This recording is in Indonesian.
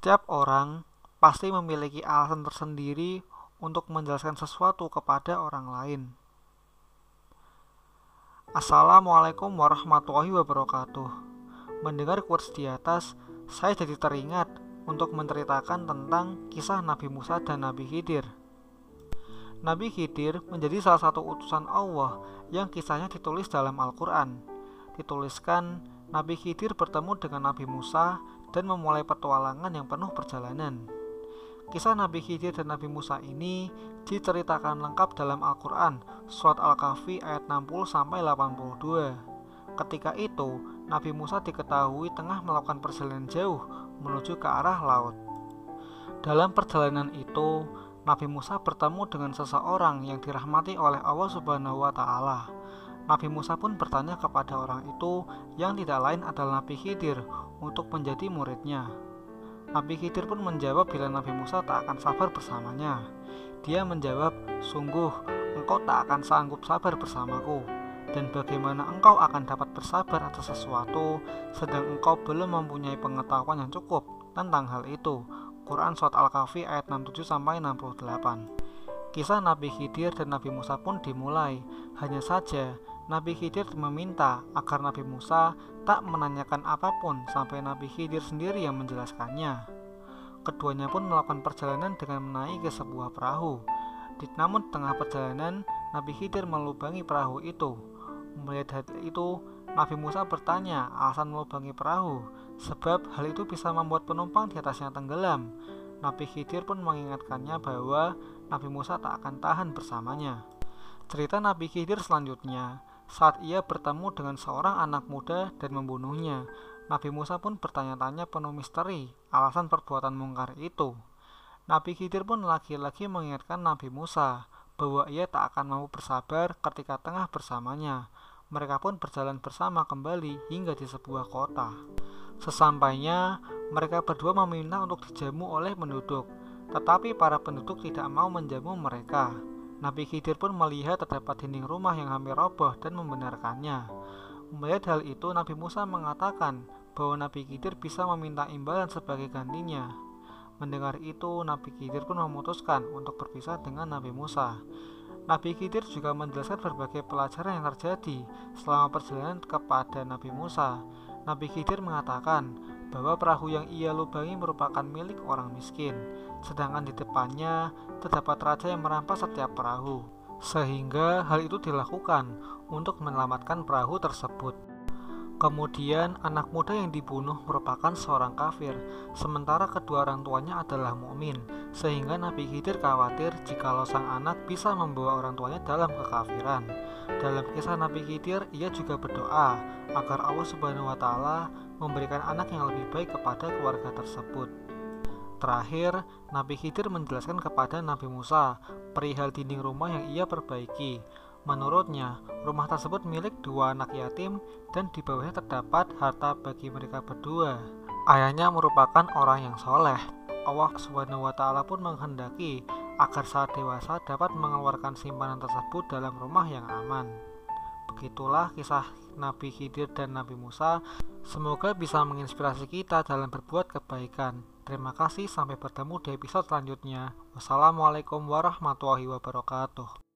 Setiap orang pasti memiliki alasan tersendiri untuk menjelaskan sesuatu kepada orang lain. Assalamualaikum warahmatullahi wabarakatuh. Mendengar quotes di atas, saya jadi teringat untuk menceritakan tentang kisah Nabi Musa dan Nabi Khidir. Nabi Khidir menjadi salah satu utusan Allah yang kisahnya ditulis dalam Al-Quran. Dituliskan Nabi Khidir bertemu dengan Nabi Musa dan memulai petualangan yang penuh perjalanan. Kisah Nabi Khidir dan Nabi Musa ini diceritakan lengkap dalam Al-Quran, surat Al-Kahfi ayat 60 sampai 82. Ketika itu, Nabi Musa diketahui tengah melakukan perjalanan jauh menuju ke arah laut. Dalam perjalanan itu, Nabi Musa bertemu dengan seseorang yang dirahmati oleh Allah Subhanahu wa taala. Nabi Musa pun bertanya kepada orang itu yang tidak lain adalah Nabi Khidir untuk menjadi muridnya. Nabi Khidir pun menjawab bila Nabi Musa tak akan sabar bersamanya. Dia menjawab, "Sungguh, engkau tak akan sanggup sabar bersamaku." Dan bagaimana engkau akan dapat bersabar atas sesuatu sedang engkau belum mempunyai pengetahuan yang cukup tentang hal itu. Quran Surat Al-Kahfi ayat 67 sampai 68. Kisah Nabi Khidir dan Nabi Musa pun dimulai. Hanya saja Nabi Khidir meminta agar Nabi Musa tak menanyakan apa pun sampai Nabi Khidir sendiri yang menjelaskannya. Keduanya pun melakukan perjalanan dengan menaiki sebuah perahu. Namun tengah perjalanan, Nabi Khidir melubangi perahu itu. Melihat hal itu, Nabi Musa bertanya alasan melubangi perahu, sebab hal itu bisa membuat penumpang di atasnya tenggelam. Nabi Khidir pun mengingatkannya bahwa Nabi Musa tak akan tahan bersamanya. Cerita Nabi Khidir selanjutnya saat ia bertemu dengan seorang anak muda dan membunuhnya. Nabi Musa pun bertanya-tanya penuh misteri alasan perbuatan mungkar itu. Nabi Khidir pun lagi-lagi mengingatkan Nabi Musa bahwa ia tak akan mau bersabar ketika tengah bersamanya. Mereka pun berjalan bersama kembali hingga di sebuah kota. Sesampainya, mereka berdua meminta untuk dijamu oleh penduduk, tetapi para penduduk tidak mau menjamu mereka. Nabi Khidir pun melihat terdapat dinding rumah yang hampir roboh dan membenarkannya. Melihat hal itu, Nabi Musa mengatakan bahwa Nabi Khidir bisa meminta imbalan sebagai gantinya. Mendengar itu, Nabi Khidir pun memutuskan untuk berpisah dengan Nabi Musa. Nabi Khidir juga menjelaskan berbagai pelajaran yang terjadi selama perjalanan kepada Nabi Musa. Nabi Khidir mengatakan bahwa perahu yang ia lubangi merupakan milik orang miskin, sedangkan di depannya terdapat raja yang merampas setiap perahu, sehingga hal itu dilakukan untuk menyelamatkan perahu tersebut. Kemudian, anak muda yang dibunuh merupakan seorang kafir, sementara kedua orang tuanya adalah mukmin, sehingga Nabi Khidir khawatir jikalau sang anak bisa membawa orang tuanya dalam kekafiran. Dalam kisah Nabi Khidir, ia juga berdoa agar Allah Subhanahu wa taala memberikan anak yang lebih baik kepada keluarga tersebut. Terakhir, Nabi Khidir menjelaskan kepada Nabi Musa perihal dinding rumah yang ia perbaiki. Menurutnya, rumah tersebut milik dua anak yatim dan di bawahnya terdapat harta bagi mereka berdua. Ayahnya merupakan orang yang soleh. Allah Subhanahu wa Ta'ala pun menghendaki agar saat dewasa dapat mengeluarkan simpanan tersebut dalam rumah yang aman. Begitulah kisah Nabi Khidir dan Nabi Musa. Semoga bisa menginspirasi kita dalam berbuat kebaikan. Terima kasih, sampai bertemu di episode selanjutnya. Wassalamualaikum warahmatullahi wabarakatuh.